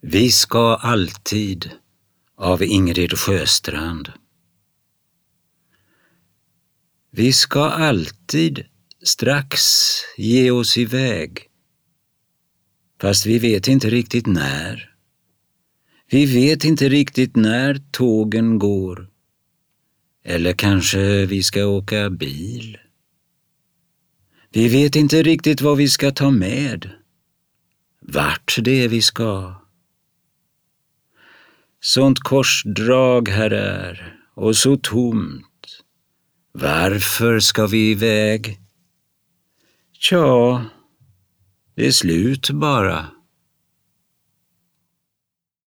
Vi ska alltid av Ingrid Sjöstrand. Vi ska alltid strax ge oss iväg, fast vi vet inte riktigt när. Vi vet inte riktigt när tågen går. Eller kanske vi ska åka bil. Vi vet inte riktigt vad vi ska ta med, vart det är vi ska. Sånt korsdrag här är och så tomt. Varför ska vi iväg? Tja, det är slut bara.